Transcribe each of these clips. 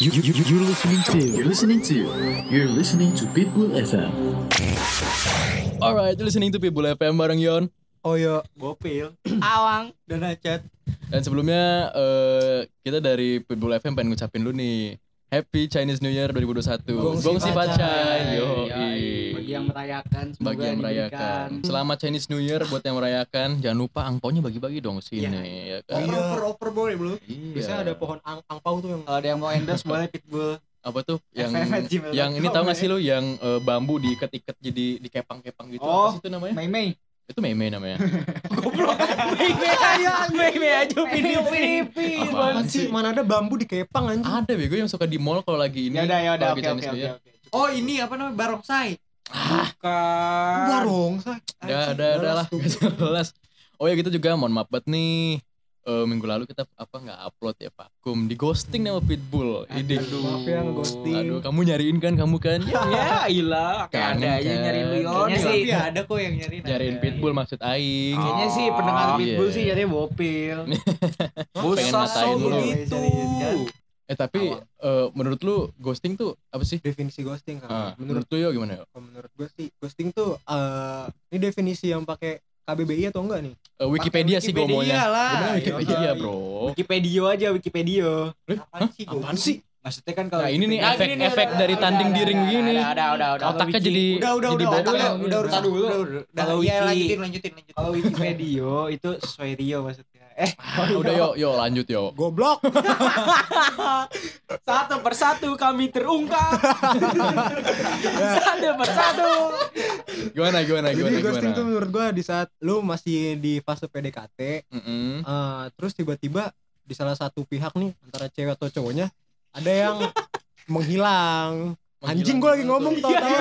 You, you, you, you're listening to, you're listening to, you're listening to Pitbull FM. Alright, you're listening to People FM bareng Yon. Oh ya, Gopil Awang dan Acat. Dan sebelumnya eh, kita dari Pitbull FM pengen ngucapin lu nih Happy Chinese New Year 2021. Gongsi Gongsi Pacai. Pacai. Yo. Bagi yang merayakan semoga Bagi yang merayakan. Selamat Chinese New Year buat yang merayakan. Jangan lupa angpaunya bagi-bagi dong sini ya kan. Iya. Oper-oper boleh belum? Iya. Biasanya ada pohon ang angpau tuh yang ada yang mau endorse boleh Pitbull apa tuh yang yang ini tahu gak ya. sih lu yang eh, bambu diikat-ikat jadi dikepang-kepang gitu Oh. apa sih itu namanya Mei Mei itu meme namanya. Mei Mei aja. Mei aja Upin Apaan sih? Mana ada bambu dikepang anjing. ada bego yang suka di mall kalau lagi ini. Ya udah ya udah kalau oke lagi oke oke Oh ini apa namanya? Barongsai? Bukan. Warung, say. udah ada ada lah. Gak jelas. Oh ya kita juga mohon maaf banget nih Eh, minggu lalu kita apa nggak upload ya vakum di ghosting sama Pitbull ide Maaf ya nge-ghosting. aduh kamu nyariin kan kamu kan Ya ilah Kayak Kangen, ada aja kan? nyari lu Yon Kayaknya sih sih ada kok yang nyariin. nyariin ada. Pitbull maksud aing Kayaknya sih pendengar Oh, Pitbull iya. sih jadi bopil Pengen matain dulu. begitu eh tapi eh, menurut lu ghosting tuh apa sih Definisi ghosting kan. Ah, menurut menurut lu yo gimana yo menurut gue sih ghosting tuh eh ini definisi yang pakai KBBI atau enggak nih? Eh, Wikipedia sih gue Wikipedia maunya lah. Bener Wikipedia Iya. bro Wikipedia aja Wikipedia Apaan sih? apaan sih Maksudnya kan kalau Nah, ini nih Wikipedia- efek- Ah, gini nih, efek udah, dari udah, tanding udah, di ring udah, gini. Udah, udah, udah, udah. Otaknya Kalau jadi Udah udah jadi udah bocor. udah udah udah Tar dulu. udah udah. Kalau Iya wiki- lanjutin lanjutin lanjutin. Kalau Wikipedia itu sesuai Rio maksudnya. Eh, Ah, udah yo yo lanjut yo Goblok. satu persatu kami terungkap. satu persatu. gimana gimana Jadi gimana ghosting tuh gimana menurut gue di saat lu masih di fase PDKT, Mm-mm. eh, terus tiba-tiba di salah satu pihak nih antara cewek atau cowoknya ada yang menghilang. Anjing gue lagi ngomong tawa-tawa.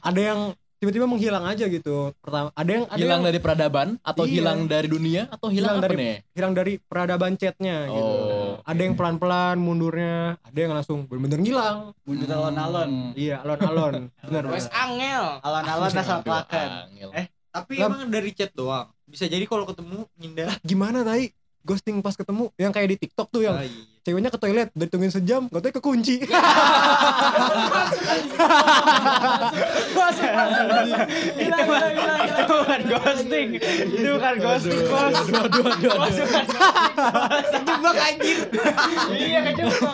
Ada yang tiba-tiba menghilang aja gitu. Pertama, ada yang ada hilang yang dari peradaban atau Iya. hilang dari dunia atau hilang, Hilang apa dari- nih hilang dari peradaban chatnya gitu. Oh, Ada yang pelan-pelan mundurnya, ada yang langsung bener-bener ngilang. Bunyi alon-alon. Iya, alon-alon. Bener. Wes angel. Alon-alon asal angel. Eh. Tapi Lah- emang dari chat doang. Bisa jadi kalau ketemu ngindar. Gimana tadi? Ghosting pas ketemu yang kayak di TikTok tuh yang iya. ceweknya ke toilet udah ditungguin sejam, gak tau kekunci. itu itu bukan ghosting. Itu bukan ghosting, Bos. aduh aduh aduh aduh Kejebak anjir. Iya, kejebak.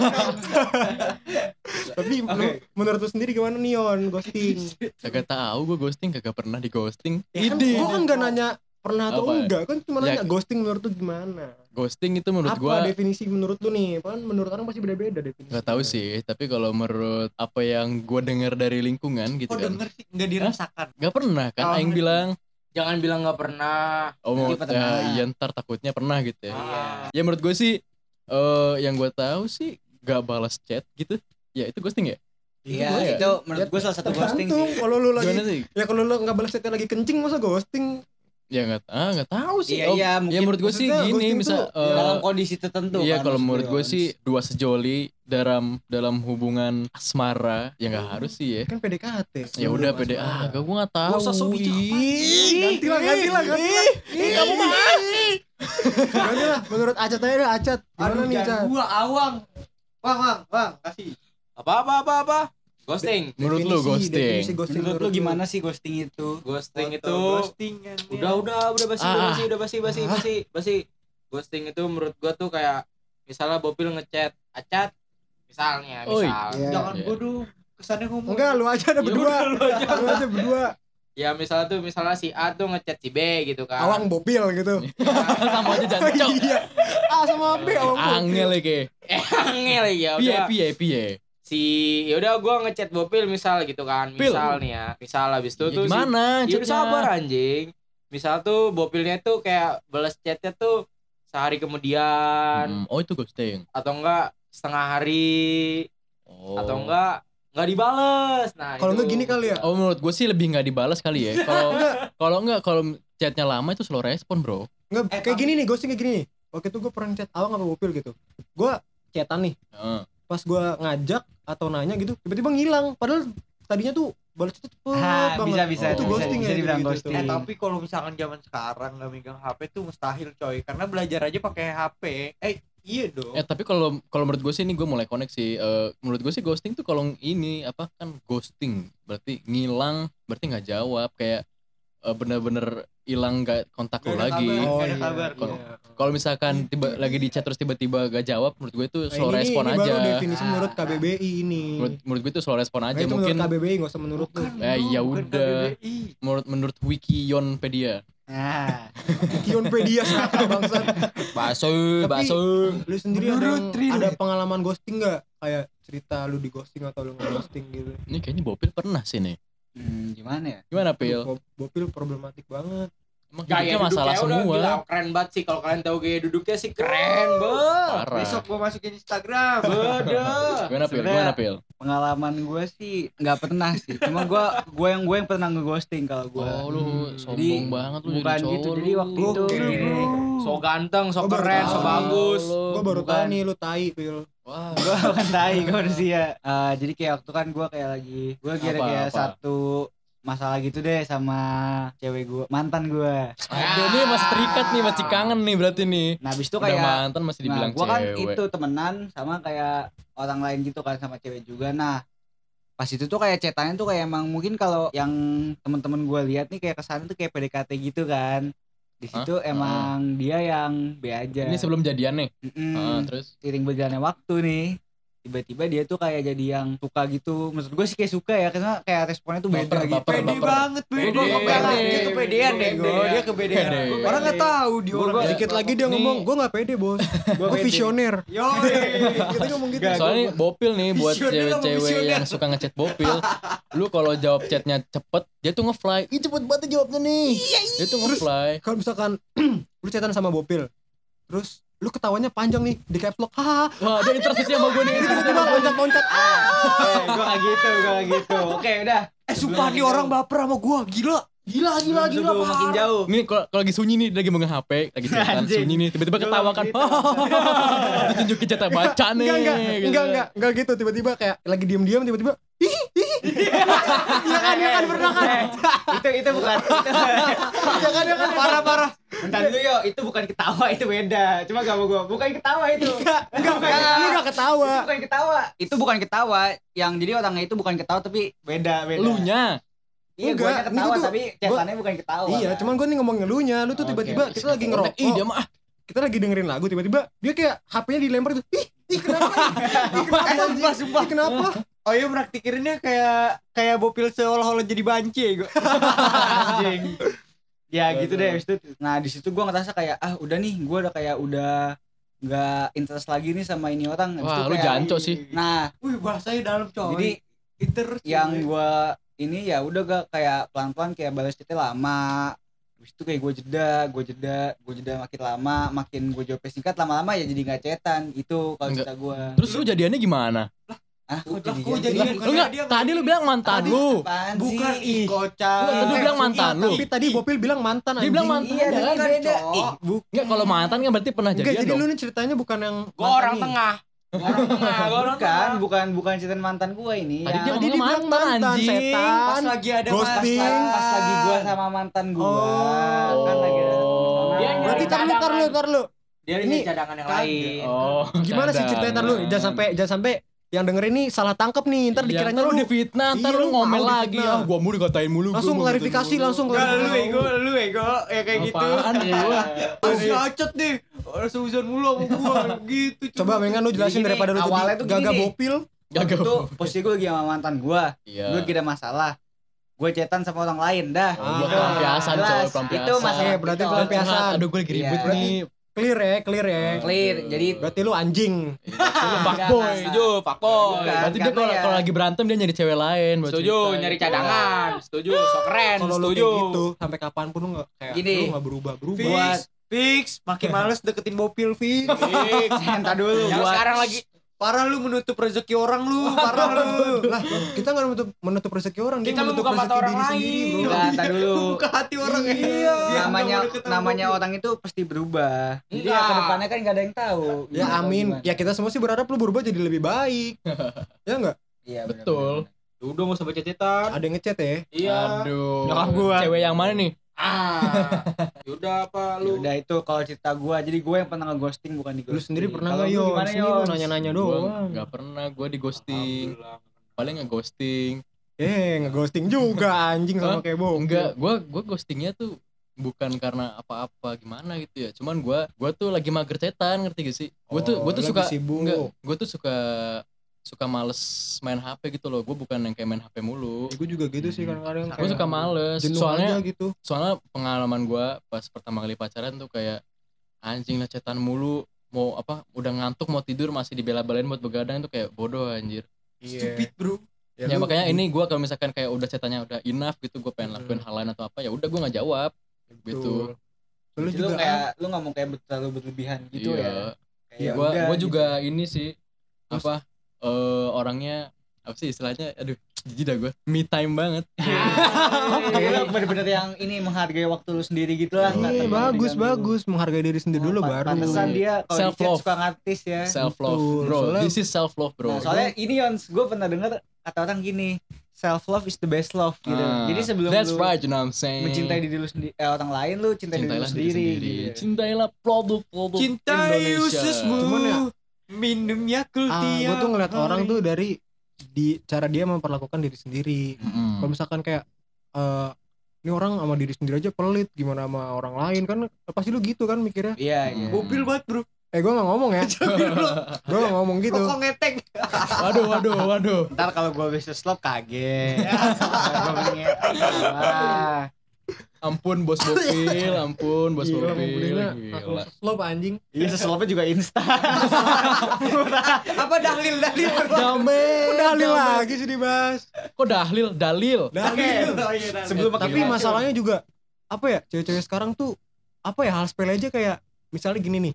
Tapi lu- menurut lu sendiri gimana nih on ghosting? kagak tahu gue ghosting kagak pernah di ghosting Ya kan, gua kan gak nanya pernah atau enggak, kan cuma Ya- nanya ghosting menurut lu gimana? Ghosting itu menurut Apa gue definisi menurut lu nih? Kan menurut orang pasti beda-beda definisi. nggak tahu sih tapi kalau menurut apa yang gue dengar dari lingkungan gitu Kok kan denger sih nggak dirasakan? nggak pernah kan Oh, Aing bilang Jangan bilang nggak pernah. oh mau ya, iya ntar takutnya pernah gitu ya Iya. ya menurut gue sih eh yang gue tahu sih gak balas chat gitu ya itu ghosting ya Iya, Iya. itu menurut gue salah satu ghosting sih. kalau lu lagi sih ya kalau lu nggak balas chatnya lagi kencing masa ghosting? Ya nggak ah nggak tahu sih Iya, iya, ya mungkin menurut gue sih gini misal eh, Dalam kondisi tertentu. iya kan, kalau menurut gue Yons. sih dua sejoli dalam dalam hubungan asmara ya nggak harus sih ya Kan PDKT. ya udah pede ah gak gue nggak tahu Gak usah sok Ganti lah, ganti lah, ganti lah. kamu mah Ganti lah, menurut Acat aja Acat. Gimana nih, Acat? gua awang. Bang, bang, bang, kasih. Apa apa apa apa? Ghosting. menurut lu ghosting definisi ghosting Menurut lu gimana sih ghosting itu? Ghosting Foto itu ghostingan ya. udah udah udah basi Ah. udah basi udah basi basi Ah. basi basi. Ghosting itu menurut gua tuh kayak misalnya Bopil ngechat Acat misalnya Oi. misal Iya. Jangan Iya. gua dong. Kesannya ngomong. Enggak, lu aja ada Ya berdua. lu aja. Lu aja berdua. ya misalnya tuh misalnya si A tuh ngechat si B gitu kan Awang Bopil gitu. sama aja jancok Iya. A sama B awang Bopil. angel ya eh angel ya piye udah piye piye si ya udah gua ngechat Bopil misal gitu kan Pil. misal nih ya misal habis itu Ya tuh si gimana Ya udah chatnya? sabar anjing. Misal tuh bopilnya tuh kayak balas chatnya tuh sehari kemudian Hmm, oh itu ghosting atau enggak setengah hari oh. atau enggak enggak dibales. Nah, Kalau enggak gini kali ya. oh menurut gue sih lebih nggak dibalas kali ya kalau kalau enggak kalau chatnya lama itu slow respon bro Enggak, Eh, kayak gini nih, ghosting kayak gini nih. Waktu itu gue pernah chat Awang sama Bopil gitu. Gue chatan nih, Heeh. Pas gue ngajak atau nanya gitu, tiba-tiba ngilang. Padahal tadinya tuh balas cepet Ah, banget. bisa bisa Oh. itu bisa, ghosting bisa ya, dibilang gitu-gitu. ghosting. Eh tapi kalau misalkan zaman sekarang nggak megang HP tuh mustahil coy karena belajar aja pakai HP. Eh Iya dong. Eh tapi kalau kalau menurut gue sih ini gue mulai connect sih. Eh, menurut gue sih ghosting tuh kalau ini apa kan ghosting berarti ngilang berarti nggak jawab kayak eh, bener-bener hilang gak kontak lo Gak ada lagi. kabar. Oh ada iya. kabar. Kalau- iya. Kalau misalkan tiba lagi di chat terus tiba-tiba gak jawab, menurut gue itu Nah, slow ini, respon ini aja. baru definisi menurut KBBI ini. Menurut, menurut gue itu slow respon Nah, aja. itu Mungkin menurut KBBI nggak usah menurut lu. Eh, ya udah. Menurut menurut Wikionpedia. Nah, Kionpedia sekarang bangsat. Bakso, Tapi- bakso. Lu sendiri ada Menurut yang- ada Tri. pengalaman ghosting nggak? Kayak cerita lu di ghosting atau lu nggak ghosting gitu. Ini kayaknya Bopil pernah sih nih. Hmm, gimana ya? Gimana Pil? Bo- Bopil problematik banget. Emang Gaya masalah duduknya udah semua. gila, keren banget sih kalau kalian tahu gaya duduknya sih keren banget. Besok gua masukin Instagram. Bener. Gimana Pil? Gimana Pil? Pengalaman gue sih nggak pernah sih. Cuma gue gue yang gue yang pernah ngeghosting kalau gue. Oh lu sombong Jadi, banget lu bukan jadi cowok gitu. lu. Jadi waktu itu gini. So ganteng, so Gua keren, so bagus. Gua baru tahu nih lu tai, Pil. Wah. gue bukan tai gue manusia Eh, jadi kayak waktu kan gue kayak lagi gue Apa, kayak apa? satu masalah gitu deh sama cewek gue mantan gue Aduh ini masih terikat nih, masih kangen nih berarti nih. nah abis itu Udah kayak mantan masih nah dibilang gue kan cewek. itu temenan sama kayak orang lain gitu kan sama cewek juga nah pas itu tuh kayak cetannya tuh kayak emang mungkin kalau yang temen-temen gue lihat nih kayak kesannya tuh kayak PDKT gitu kan di Hah? situ emang dia yang B aja Ini sebelum jadian nih. Mm-mm. Ah, terus seiring berjalannya waktu nih tiba-tiba dia tuh kayak jadi yang suka gitu maksud gue sih kayak suka ya karena kayak responnya tuh beda Baper, gitu baper, Pede baper. banget, pede. Pede. Dia kepedean deh. Go. Dia kepedean. Pede. Orang nggak tahu dia Gua- orang. gua- Dikit lagi dia ngomong, gua nggak pede, Bos. Gua pede. visioner. Yo, Kita ngomong gitu. Gak, Soalnya Bopil nih buat cewek-cewek yang suka ngechat Bopil, lu kalau jawab chatnya cepet, dia tuh nge-fly. Ih cepet banget jawabnya nih. Dia tuh nge-fly. Kalau misalkan lu chatan sama Bopil, terus lu ketawanya panjang nih di caps lock. Hahaha. Wah dia interaksi sama gue nih. Tiba-tiba loncat-loncat. eh gue gak gitu gue gak gitu oke udah Eh, sumpah nih orang baper sama gua, gila. Gila, gila, Sebelum gila. makin jauh Nih kalau kalau lagi sunyi nih lagi megang HP, lagi Anjing. sunyi nih, tiba-tiba ketawa kan. gitu. Terus tunjukin chat baca nih. Enggak, enggak, gitu. enggak, enggak, enggak gitu. Tiba-tiba kayak lagi diem-diem, tiba-tiba. Ih, ih. Iya kan, iya kan, pernah kan? Eh, itu itu bukan Iya kan, iya kan. Parah, parah. bentar dulu yo itu bukan ketawa itu beda cuma gak mau gue bukan ketawa itu Enggak, enggak, lu udah ketawa. itu bukan ketawa itu bukan ketawa yang jadi orangnya itu bukan ketawa tapi beda beda Lu nya. Iya gue ketawa tuh- tapi cetannya bukan ketawa Iya, cuman gue nih ngomong ngelunya, lu tuh tiba-tiba oke, kita lagi Ih ngerokok, dia mah. kita lagi dengerin lagu, tiba-tiba dia kayak HP-nya dilempar gitu. Ih, ih kenapa? Ih kenapa? Eh, sumpah, sumpah. Ih, kenapa? Oh iya praktikirinnya kayak kayak bopil seolah-olah jadi banci gua. anjing ya gitu deh habis itu nah di situ gue ngerasa kayak ah udah nih gue udah kayak udah nggak interest lagi nih sama ini orang Habis itu Wah lu kayak- jancok sih. nah Wih, bahasanya dalam coy. jadi terus yang gue ini ya udah gak kayak pelan-pelan kayak balas chatnya lama Habis itu kayak gue jeda, gue jeda, gue jeda makin lama, makin gue jawabnya singkat lama-lama ya jadi gak cetan itu kalau Enggak. cerita gue. Terus lu jadiannya gimana? Ah, Lah, kok jadi kok jadi- jadi? Lu enggak, dia tadi lu bilang mantan Tadi lu. bukan ih kocak. Lu tadi bilang mantan lu. Tapi tadi Bopil bilang mantan Dia bilang anjing. mantan. Iya, kan? beda. Ih, Enggak kalau mantan kan berarti pernah Enggak, jadian jadi dong. lu nih ceritanya bukan yang Gua orang tengah. Orang tengah, gua orang bukan, bukan, bukan cetan mantan gue ini. Tadi yang- dia Tadi dia mantan, mantan, anjing. setan. Pas lagi ada Ghosting. masalah. pas lagi gue sama mantan gue Oh. kan lagi ada Dia Berarti tar lu, tar lu, tar lu. Dia Ini cadangan yang kagak. lain. Oh, Gimana sih ceritanya tar lu? Jangan sampai jangan sampai yang denger ini salah tangkep nih, ntar dikiranya lu difitnah, ntar Iya, lu ngomel mau lagi. Ah, gua mulu dikatain mulu. langsung gua mau klarifikasi langsung Enggak lu klarifikasi. ego, lu ego ya kayak gitu. Apaan gua? Masih acet nih. Seuzon mulu sama gua gitu. Coba mengan lu jelasin daripada lu awalnya tuh nih. bopil. waktu itu posisi gue lagi sama mantan gue Iya. gue lagi ada masalah gue cetan sama orang lain dah Ah, gitu. pelampiasan, coy, pelampiasan. itu masalah Eh, berarti pelampiasan. Aduh, gue lagi Iya. ribut Berarti- nih. Clear ya, clear ya. clear jadi Berarti lu anjing. Lu fuckboy, Jo, fuckboy. Berarti dia kalau ya- kalau lagi berantem dia nyari cewek lain buat Setuju, cerita. nyari cadangan. Setuju, so keren. Kalau lu Setuju. kayak gitu sampai kapan pun lu enggak kayak Gini. lu enggak berubah-berubah. buat Fix, makin males deketin bopil fix. Fix. entar dulu Yang buat sekarang lagi Parah lu menutup rezeki orang lu, parah lu. lah, kita enggak menutup menutup rezeki orang, Kita menutup membuka rezeki orang diri sendiri, lain. bro. Enggak, entar dulu Buka hati orang Iya. Dia namanya nggak mau namanya orang itu pasti berubah jadi ya Enggak. ke depannya kan gak ada yang tahu Ya amin. gimana? Ya kita semua sih berharap lu berubah jadi lebih baik. ya enggak? iya Betul. Udah gak usah baca cetan. Ada yang ngechat ya. Iya. Aduh. Nyokap gua. Cewek yang mana nih? Ah. Yaudah apa lu? Udah itu kalau cerita gua, jadi gua yang pernah nge-ghosting bukan di Lu sendiri pernah Kalau nggak lu yo? gimana, Yons? nanya-nanya Gua doang. nggak pernah gue di ghosting paling nge ghosting Eh, ngeghosting juga anjing sama kayak bokep. enggak gue gue ghostingnya tuh bukan karena apa-apa gimana gitu ya cuman gue gue tuh lagi mager cetan ngerti gak sih gue tuh gue Oh, tuh lagi suka sibuk. enggak gue tuh suka suka males main HP gitu loh. Gue bukan yang kayak main HP mulu. Gue juga gitu sih kadang-kadang gue suka males. soalnya aja gitu. soalnya pengalaman gue pas pertama kali pacaran tuh kayak anjing lah cetan mulu. Mau apa udah ngantuk mau tidur masih dibela-belain buat begadang itu kayak bodoh anjir. Stupid, bro. ya, makanya ini gue kalau misalkan kayak udah cetannya udah enough gitu gue pengen lakuin hal lain atau apa ya udah gue nggak jawab gitu. Lu Jadi lu juga kayak lu nggak mau kayak terlalu berlebihan gitu iya. ya. Kayak gua udah gua gitu. juga ini sih apa eh orangnya apa sih istilahnya aduh jijik dah gue me time banget Kayak lu bener-bener yang ini menghargai waktu lu sendiri gitu lah. nggak Iya, bagus bagus menghargai diri sendiri dulu Nah, baru. Pantesan dia kalau Self di suka ngartis ya. self love Betul. bro Soalnya- this is self love bro Nah, soalnya ini Yons, gue pernah dengar kata orang gini, self love is the best love gitu. Ah, Jadi sebelum that's lu right you know what I'm saying mencintai diri lu sendiri, eh, orang lain lu cintai diri lu cintailah diri sendiri. sendiri gitu. cintailah produk-produk Cintai Indonesia. Cuman ya, Minum Yakult ah, gue tuh ngeliat hari. orang tuh dari di cara dia memperlakukan diri sendiri. Mm. Kalau misalkan kayak eh ini orang sama diri sendiri aja pelit, gimana sama orang lain kan pasti lu gitu kan mikirnya. Iya, iya. Mobil banget bro. Eh gue gak ngomong ya, gue gak ngomong gitu. Rokok ngetek. waduh waduh waduh Ntar kalau gue bisnis love kaget. Wah. Ampun bos bopil ampun bos Gila, bopil mobilnya gila slow anjing. Iya, sesuatu juga instan. Apa dalil dalil? Damen Udah dalil lagi sih dibahas. kok dahlil dalil Dalil. Sebelum makin Tapi masalahnya juga apa ya cewek-cewek sekarang tuh apa ya hal sepele aja kayak misalnya gini nih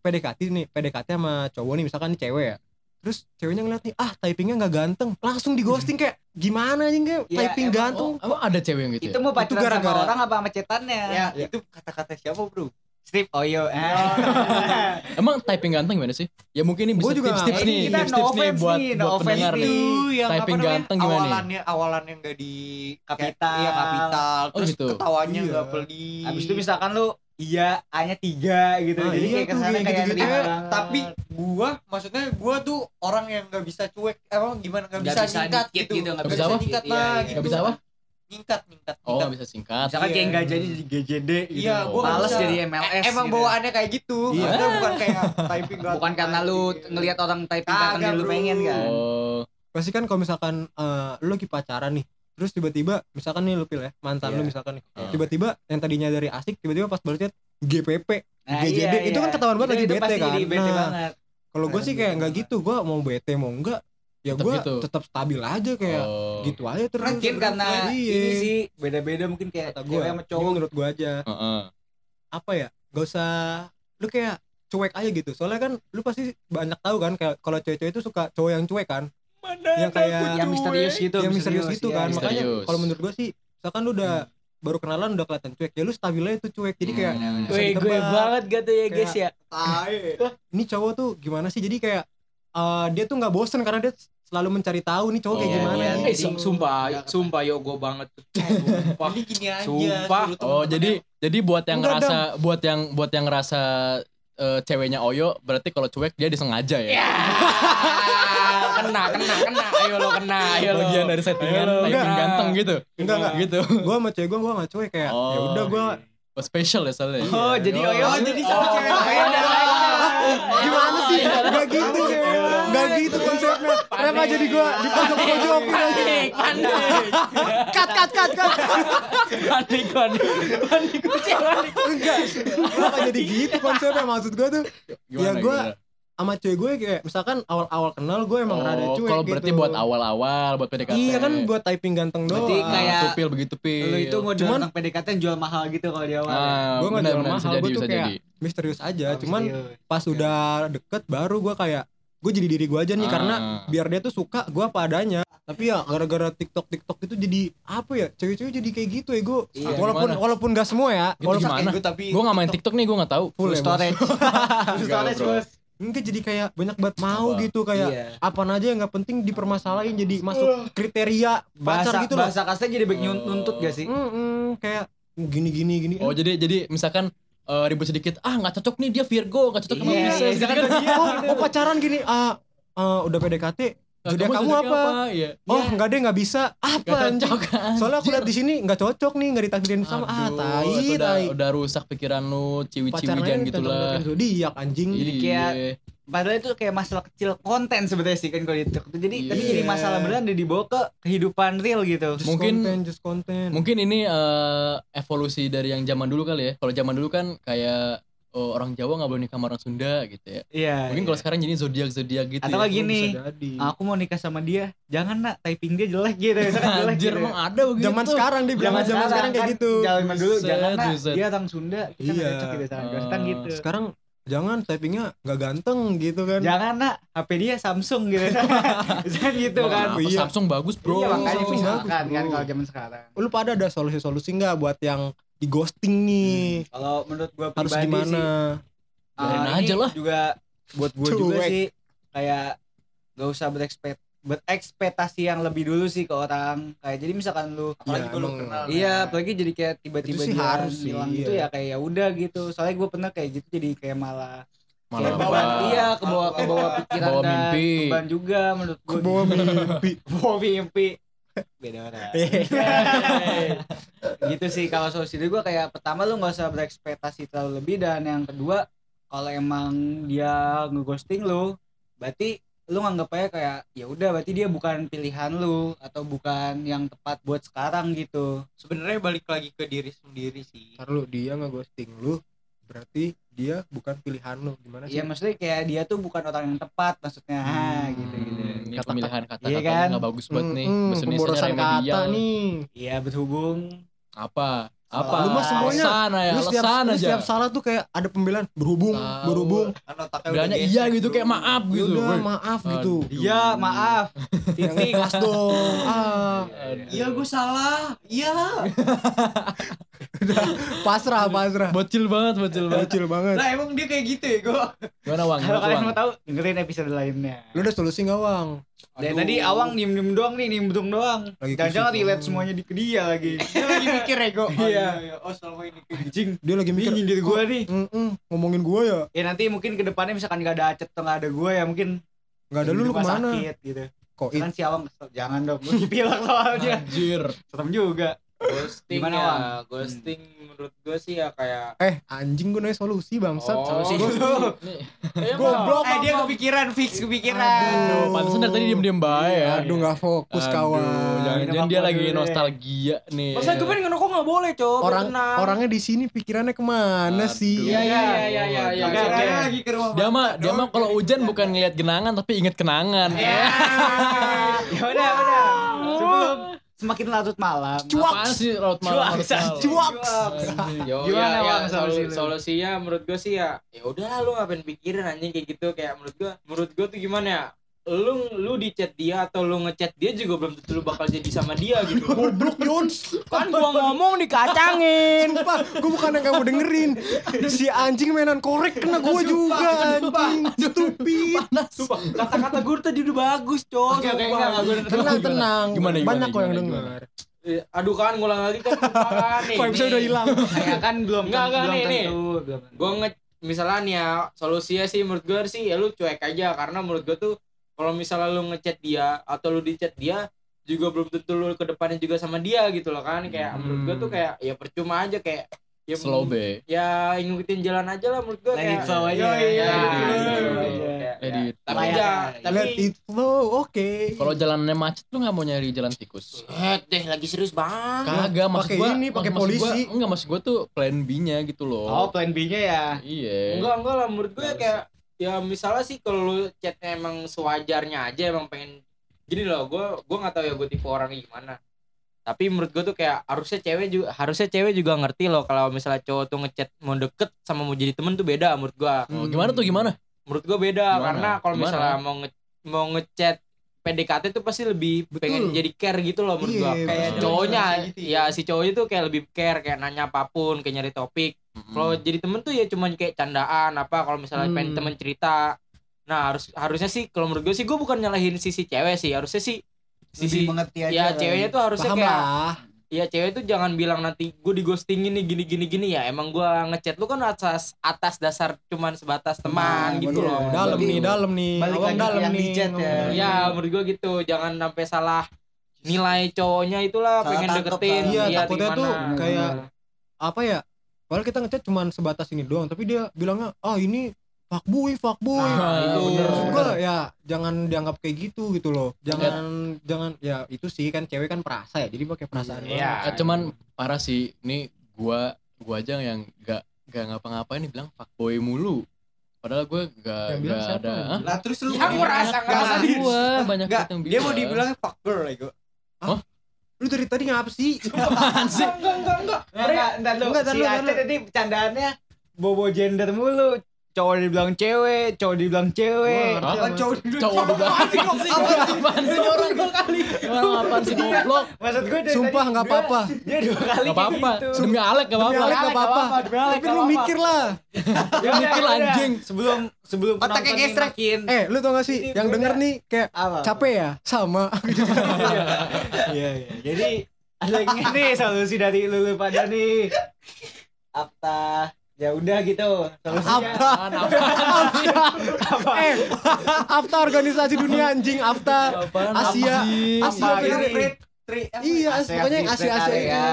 PDKT nih PDKT sama cowok nih misalkan nih cewek ya terus ceweknya ngeliat nih ah typingnya nggak ganteng langsung di ghosting kayak gimana anjing kayak Ya, typing emang- ganteng oh, emang ada cewek yang gitu itu ya? mau pacaran gara-gara- sama orang apa sama cetannya? Ya, itu kata-kata siapa bro? Strip Oyo. Emang typing ganteng gimana sih? Ya mungkin ini bisa tips-tips nggak- nih, tips-tips no nih offense buat nih, no buat offense pendengar nih. nih. Itu yang apa Typing namanya? ganteng gimana nih? awalannya awalannya enggak di Kapital. Iya kapital. Oh, Terus gitu. ketawanya Iya. enggak peli. Habis itu misalkan lu iya A-nya tiga gitu. Ah, Jadi iya kayak tuh, kesannya kayak Eh, banget. tapi gua maksudnya gua tuh orang yang nggak bisa cuek emang gimana nggak Nggak bisa, bisa ningkat dikit gitu gitu, nggak bisa bisa apa? ningkat Iya, lah iya. gitu Gak bisa apa? ningkat ningkat Oh, ningkat. gak bisa singkat. Misalkan Iya. kayak nggak jadi jadi GJD gitu. Iya, gua nggak males jadi MLS. Eh, emang gitu. bawaannya kayak gitu Iya. Maksudnya bukan kayak typing nggak bukan karena lu typing. ngelihat orang typing karena lu pengen kan. Oh, pasti kan kalau misalkan eh, lu lagi pacaran nih terus tiba-tiba misalkan nih lu pil ya mantan Iya. lu misalkan nih Ah. tiba-tiba yang tadinya dari asik tiba-tiba pas balas chat GPP Nah, GJD, iya, itu iya. kan ketahuan banget Itu- lagi itu bete kan. bete Nah, banget. kalau gue sih kayak nggak Iya. gitu gue mau bete mau enggak ya gue gitu. tetap stabil aja kayak oh. gitu aja terus Mungkin karena Iya. ini sih beda-beda mungkin kayak kata gue sama cowok menurut gue aja Heeh. apa ya gak usah lu kayak cuek aja gitu soalnya kan lu pasti banyak tahu kan kayak kalau cewek-cewek itu suka cowok yang cuek kan yang kayak yang misterius gitu, yang misterius gitu iya, kan iya. makanya Misterius. kalau menurut gue sih misalkan lu udah baru kenalan udah kelihatan cuek ya lu stabil aja tuh cuek jadi kayak Hmm. bisa Wih, gue ditebak. banget gak tuh ya guys ya. ini cowok tuh gimana sih jadi kayak eh, dia tuh nggak bosen karena dia selalu mencari tahu nih cowok kayak Oh, gimana iya. nih Eh, sum- sumpah, sumpah yo gue banget tuh. Sumpah. Ini gini aja Sumpah. Oh, jadi jadi buat yang Enggak, ngerasa buat yang buat yang ngerasa eh, ceweknya Oyo berarti kalau cuek dia disengaja ya. Ya. kena, kena, kena. Ayo lo kena, ayo lo. Bagian dari settingan Ayo Enggak. ganteng gitu. enggak enggak Gitu. gue sama cewek gue gue nggak cuek kayak ya Oh. udah gue Oh, special ya soalnya. Oh, jadi Oyo. Oh, jadi sama cewek lain. gimana sih nggak gitu cewek nggak gitu konsepnya kenapa jadi gue di pojok pojokin aja Panik, panik. cut cut cut cut Panik, panik. Panik, panik. enggak kenapa jadi gitu konsepnya maksud gue tuh Gimana, Ya, gua gimana? Sama cewek gue kayak misalkan awal-awal kenal gue emang Oh, rada cuek Kalau berarti gitu. buat awal-awal buat PDKT. iya kan buat typing ganteng doang Berarti kayak- Tuh, pil begitu pil. Lu itu mau Cuman- tentang PDKT yang jual mahal gitu kalau di awal. Ah, Gua nggak benar jual mahal, gua tuh kayak- jadi. misterius aja Oh, cuman serius. pas udah deket baru gue kayak gue jadi diri gue aja nih Ah. karena biar dia tuh suka gue apa adanya tapi ya gara-gara tiktok tiktok itu jadi apa ya cewek-cewek jadi kayak gitu ya gue Iya. walaupun Gimana? walaupun gak semua ya Gitu walaupun gimana? Gue tapi Gue nggak main TikTok nih, gue nggak tahu. full Full ya storage. Full storage, bos. Enggak jadi kayak banyak banget mau Apa? gitu kayak Iya. apa aja yang nggak penting dipermasalahin jadi masuk kriteria pacar Bahasa gitu loh bahasa kasarnya jadi Oh. nuntut gak sih? Mm-mm, kayak gini gini gini. Oh jadi jadi misalkan eh, ribut sedikit ah nggak cocok nih dia Virgo nggak cocok sama Iya, Pisces gitu kan oh, oh, pacaran gini ah ah, udah PDKT zodiak kamu zodiak apa? Iya. Oh enggak deh nggak bisa apa anjing? Soalnya aku lihat di sini nggak cocok nih nggak ditakdirin sama ah tai itu udah, tai. udah rusak pikiran lu, ciwi-ciwi jangan gitu lah. Zodiak anjing. Jadi kayak- Iya. Padahal itu kayak masalah kecil konten sebenarnya sih kan kalau di TikTok. Jadi tapi Iya. jadi masalah beneran dan dibawa ke kehidupan real gitu. Just Mungkin- konten, just konten. Mungkin ini eh, evolusi dari yang zaman dulu kali ya. Kalau zaman dulu kan kayak oh, orang Jawa nggak boleh nikah sama orang Sunda gitu ya. Iya. Mungkin kalau sekarang jadi zodiak zodiak gitu. Atau ya. lagi gini, aku mau nikah sama dia. Jangan nak, typing dia jelek gitu. Misalkan jelek Anjir gitu. emang ada begitu. Zaman sekarang dia bilang zaman sekarang kayak kan, gitu. Zaman dulu Buset, jangan nak, dia orang Sunda, kita nggak Iya. cocok gitu sama. Kan gitu. Sekarang jangan typingnya nggak ganteng gitu kan. Jangan nak, HP dia Samsung gitu. Gitu kan. apa, Iya. Samsung bagus bro. Iya makanya Samsung bagus, kan bro. kalau zaman sekarang. Lu pada ada solusi-solusi nggak buat yang di ghosting nih? Kalau menurut gua Harus gimana? sih Ah, aja ini lah. juga buat gue juga sih kayak gak usah berekspet berekspektasi yang lebih dulu sih ke orang kayak jadi misalkan lu Apalagi apalagi lu lu kenal, iya nah. apalagi jadi kayak tiba-tiba dia harus sih, bilang iya. gitu ya kayak ya udah gitu soalnya gue pernah kayak gitu jadi kayak malah Malah kayak bawa iya ke bawah ke bawah pikiran Bawa dan mimpi. beban juga menurut gue Ke bawah mimpi. bawa mimpi beda orang. Gitu sih kalau solusi gue kayak pertama lu nggak usah berekspektasi terlalu lebih dan yang kedua kalau emang dia ngeghosting lu berarti lu nganggapnya kayak ya udah berarti dia bukan pilihan lu atau bukan yang tepat buat sekarang gitu. Sebenarnya balik lagi ke diri sendiri sih. Lu dia nge-ghosting lu berarti dia bukan pilihan lu. Gimana sih? Iya maksudnya kayak dia tuh bukan orang yang tepat maksudnya ha, gitu gitu Hmm, Ini Kata-kata- pemilihan kata-kata Iya kan? nggak bagus buat nih. Mm, Indonesianya pemborosan kata nih. iya berhubung Apa? Apa? Lu mah semuanya- Alasan ya, lu setiap, alasan aja. setiap salah tuh kayak ada pembelaan berhubung, Tahu. berhubung. Kan Bilangnya udah iya gitu bro. kayak maaf gitu. udah maaf gitu. Iya maaf titik ikhlas dong. Ah, Iya gue salah. Iya. pasrah, pasrah. Bocil banget, bocil banget. Bocil banget. Lah emang dia kayak gitu ya gue. Gimana Wang? kalau kalian mau tahu dengerin episode lainnya Lu udah solusi gak, Wang? Aduh. tadi awang diem diem doang nih nimbrung doang Lagi jangan-jangan relate semuanya di ke dia lagi Dia lagi mikir ya gue. Iya. Oh selama ini anjing Dia lagi mikir, Ini nyindir gua nih. "Mm, mm, ngomongin gua ya. ya nanti mungkin ke depannya misalkan gak ada acet atau gak ada gue ya mungkin Gak ada lu, lu ke mana? sakit gitu Kok kan si awang kesel jangan dong gue dipilak soalnya Anjir. serem juga ghosting Gimana, ya Wang? ghosting menurut gue sih ya kayak Eh, anjing gua nanya solusi bangsat. Oh. Solusi. Goblok. eh dia kepikiran fix kepikiran Aduh, pantesan dari tadi diem-diem baik ya. Aduh, gak fokus Aduh, kawan. Jangan-jangan dia lagi nostalgia nih. masa gue pengen ngerokok gak boleh cow biar Orang orangnya di sini pikirannya ke mana Aduh. sih? iya iya iya iya iya iya lagi ke rumah. Dia mah dia mah kalau hujan bukan ngeliat genangan tapi inget kenangan. ya udah udah sebelum semakin larut malam. Apaan sih laut malam Cuak, cuak. Gimana, ya, ya, Bang, solu- solusi lu? solusinya menurut gue sih ya ya udah lu ngapain pikirin anjing kayak gitu. Kayak menurut gue menurut gue tuh gimana ya lu lu di chat dia atau lu ngechat dia juga belum tentu lu bakal jadi sama dia gitu Goblok Yons. kan gua ngomong dikacangin Sumpah, gue bukan yang kamu dengerin. Si anjing mainan korek kena gue juga anjing. Stupid. Sumpah, kata-kata gue tadi udah bagus cow Oke, oke, Sumpah. enggak, enggak, gue Tenang, tenang. Gimana, gimana, Banyak kok yang gimana, denger. Eh, aduh kan ngulang lagi kan kan nih udah hilang? kayak kan belum Enggak, enggak, belum nih, nih. nge misalnya nih ya solusinya sih menurut gue sih ya lu cuek aja karena menurut gue tuh kalau misalnya lu ngechat dia atau lu di chat dia juga belum tentu lu ke depannya juga sama dia gitu loh kan kayak menurut gue tuh kayak ya percuma aja kayak ya Slow be. ya ngikutin jalan aja lah menurut gue kayak it flow aja. Ya, it tapi ya tapi Let it flow, oke. Kalau jalannya macet lu nggak mau nyari jalan tikus? Eh, deh lagi serius banget Kagak maksud gua ini, pakai maksud gua- polisi. enggak maksud gua tuh plan B-nya gitu loh. oh plan B-nya ya Iya. enggak enggak lah menurut gue kayak ya misalnya sih kalau chatnya emang sewajarnya aja emang pengen gini loh gue gue nggak tahu ya gue tipe orangnya gimana tapi menurut gue tuh kayak harusnya cewek juga harusnya cewek juga ngerti loh kalau misalnya cowok tuh ngechat mau deket sama mau jadi temen tuh beda menurut gue Oh, gimana tuh gimana? menurut gue beda Gimana? karena kalau misalnya mau nge mau ngechat PDKT tuh pasti lebih Betul. pengen jadi care gitu loh menurut Iya, gua kayak betul. cowoknya Gitu ya si cowoknya tuh kayak lebih care kayak nanya apa pun kayak nyari topik kalau jadi temen tuh ya cuman kayak candaan apa kalau misalnya Hmm. pengen temen cerita nah harus harusnya sih kalau menurut gue sih gue bukan nyalahin sisi cewek sih harusnya sih lebih sisi mengerti aja ya kan. ceweknya tuh harusnya Paham kayak lah. Iya cewek tuh jangan bilang nanti gue di ghostingin nih gini gini gini ya emang gue ngechat lu kan atas atas dasar cuman sebatas teman Nah, gitu bener. loh. dalam nih dalam nih balik lagi dalam yang nih di chat ya. Iya menurut gue gitu jangan sampai salah nilai cowoknya itulah Salah pengen tangkep, deketin. Iya, dia takutnya gimana. tuh kayak apa ya padahal kita ngechat cuman sebatas ini doang tapi dia bilangnya ah ini fuckboy fuckboy Nah, itu bener. Maksud gua ya jangan dianggap kayak gitu gitu loh jangan jangan ya itu sih kan cewek kan perasa ya jadi pakai perasaan Iya. Eh, cuman parah sih ini gua gua aja yang gak gak ngapa-ngapain nih bilang fuckboy mulu padahal gue gak, Yang bilang gak siapa? ada Hah? Lah terus lu mau merasa dibilang- ngerasa gua banyak Nggak, yang dia mau dibilang fuck girl ya gua. lu dari tadi ngapa sih apaan sih enggak enggak enggak Enggak, enggak. Enggak, Aceh lu. tadi bercandaannya bobo gender mulu. Cowok dibilang cewek, cowok dibilang cewek. Wah, Hah? cowok cowok di belakang apaan sih apaan sih? Orang kali. Orang apaan sih goblok? Maksud gue dari sumpah nggak apa-apa. Dia dua kali gak apa-apa. gitu. demi Alek gak Demi apa-apa. Alek nggak apa-apa. Tapi lu mikir lah. Lu mikir anjing. Sebelum sebelum Otaknya makin eh lu tau gak sih? Ini yang denger nih kayak apa? capek ya? Sama. Iya, iya. Jadi ada yang nih solusi dari lulu pada nih. Apa? Ya udah gitu. Solusinya. Apa? Apaan, apaan sih? eh Afta organisasi dunia anjing Afta Asia? Asia Apa iya pokoknya Asia Asia Area.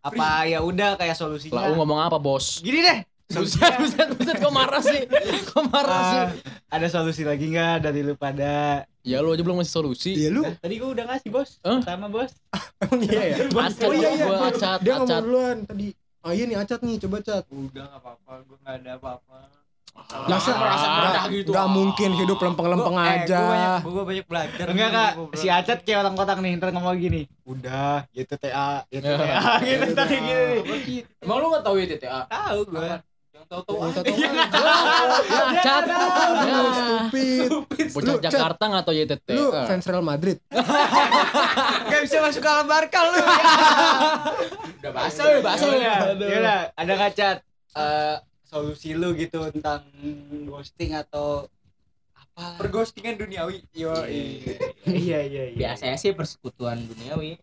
Apa ya udah kayak solusinya. lah lu ngomong apa bos Gini deh. buset buset buset kok marah sih kok marah sih Ah, ada solusi lagi nggak dari lu pada? ya lu aja belum ngasih solusi iya lu Tadi gua udah ngasih bos. Pertama bos. emang iya ya acat Oh, iya, iya. gua acat dia ngomong duluan tadi oh iya nih acat nih coba cat Udah enggak apa-apa, gua enggak ada apa-apa. Masa merasa rendah gitu. Gak mungkin hidup lempeng-lempeng Gua- eh, aja. Gua banyak, gua banyak belajar. Enggak nih, kak, si. Acet kayak orang kotak nih, ntar ngomong gini. Udah, gitu TA, gitu Ya. Gitu tadi gini. emang lu nggak tahu ya TTA Tahu gua. yang tahu-tahu Yang aja. tahu-tahu ya acat Lu ya stupid. Bocah Lu, Jakarta nggak tahu YTT Lu fans Real Madrid. Gak bisa masuk ke Barca lu. udah bahasa ya bahasa Ya ya udah, ya udah, ada kacat eh solusi lu gitu tentang ghosting atau apa? Perghostingan duniawi. Yo. Iya iya iya. biasanya sih persekutuan duniawi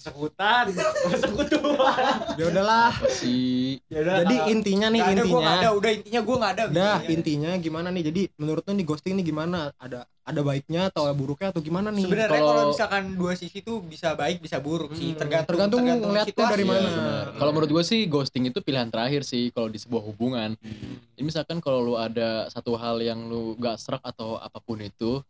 Persekutan, persekutuan. Ya udahlah. sih Ya udah. Jadi kalau- intinya nih Nggak ada, gua intinya. nggak ada. Udah intinya gua enggak ada. gitu Udah ya. intinya gimana nih? Jadi menurut lu nih ghosting nih gimana? Ada ada baiknya atau buruknya atau gimana nih? Sebenarnya Kalau- misalkan dua sisi tuh bisa baik bisa buruk sih, Hmm, tergantung tergantung ngeliat tuh dari mana. Benar. Kalau menurut gue sih ghosting itu pilihan terakhir sih kalau di sebuah hubungan. Jadi misalkan kalau lu ada satu hal yang lu gak serak atau apa pun itu,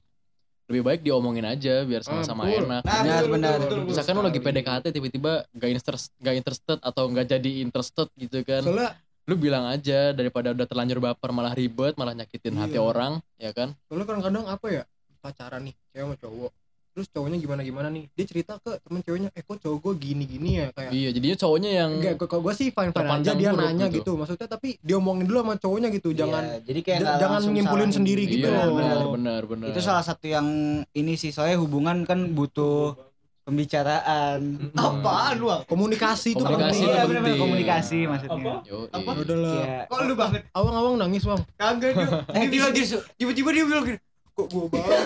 lebih baik diomongin aja biar sama-sama betul. enak. Nah, Benar, benar. misalkan lu lagi PDKT tiba-tiba gak interested, gak interested atau gak jadi interested gitu kan. Soalnya Lu bilang aja daripada udah terlanjur baper malah ribet, malah nyakitin hati Iya. orang, ya kan? soalnya kadang-kadang apa ya? Pacaran nih, cewek sama cowok. Terus cowoknya gimana-gimana nih? Dia cerita ke temen ceweknya, "Eh kok cowok gue gini-gini ya?" Kayak Iya, jadinya cowoknya yang Enggak, kalau gue sih fine fine aja dia nanya gitu. gitu. Maksudnya tapi diomongin dulu sama cowoknya gitu. Jangan Iya, jadi kayak jangan langsung nyimpulin sendiri gitu Iya, loh. benar, benar, benar. Itu salah satu yang ini sih soalnya hubungan kan butuh pembicaraan. Apaan lu? Ang? komunikasi itu Komunikasi penting. Iya, bener-bener penting. komunikasi maksudnya. Apa? iya. Udah lah. Iya. Kok lu banget? Awang-awang nangis, Bang. Kagak dia. Eh, Dia bilang gini, tiba-tiba dia bilang gini. Kok gua banget?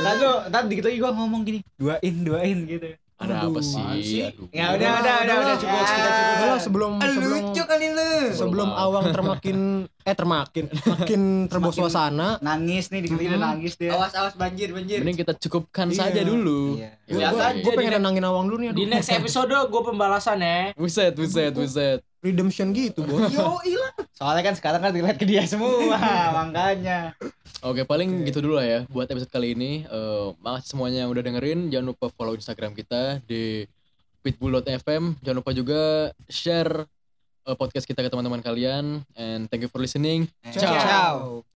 Lalu tadi dikit lagi gua ngomong gini, duain, duain gitu. Ada apa Aduh, sih? Aduh. Ya udah, udah, udah, udah cukup, Ya. kita cukup. Udah lah sebelum sebelum Lucu kali lu. sebelum. Awang termakin eh termakin makin terbawa suasana. Nangis nih dikit udah Mhm. nangis dia. Awas awas banjir banjir. Mending kita cukupkan Iya. saja dulu. Iya. Gue aja gue di pengen nenangin Awang dulu nih. di next episode gue pembalasan ya Buset, buset, buset. Redemption gitu, Bos. Yo ilah. Soalnya kan sekarang kan relate ke dia semua, makanya. Oke, paling gitu dulu lah ya buat episode kali ini. Eh makasih semuanya yang udah dengerin. Jangan lupa follow Instagram kita di pitbull.fm. Jangan lupa juga share eh, podcast kita ke teman-teman kalian. And thank you for listening. Ciao.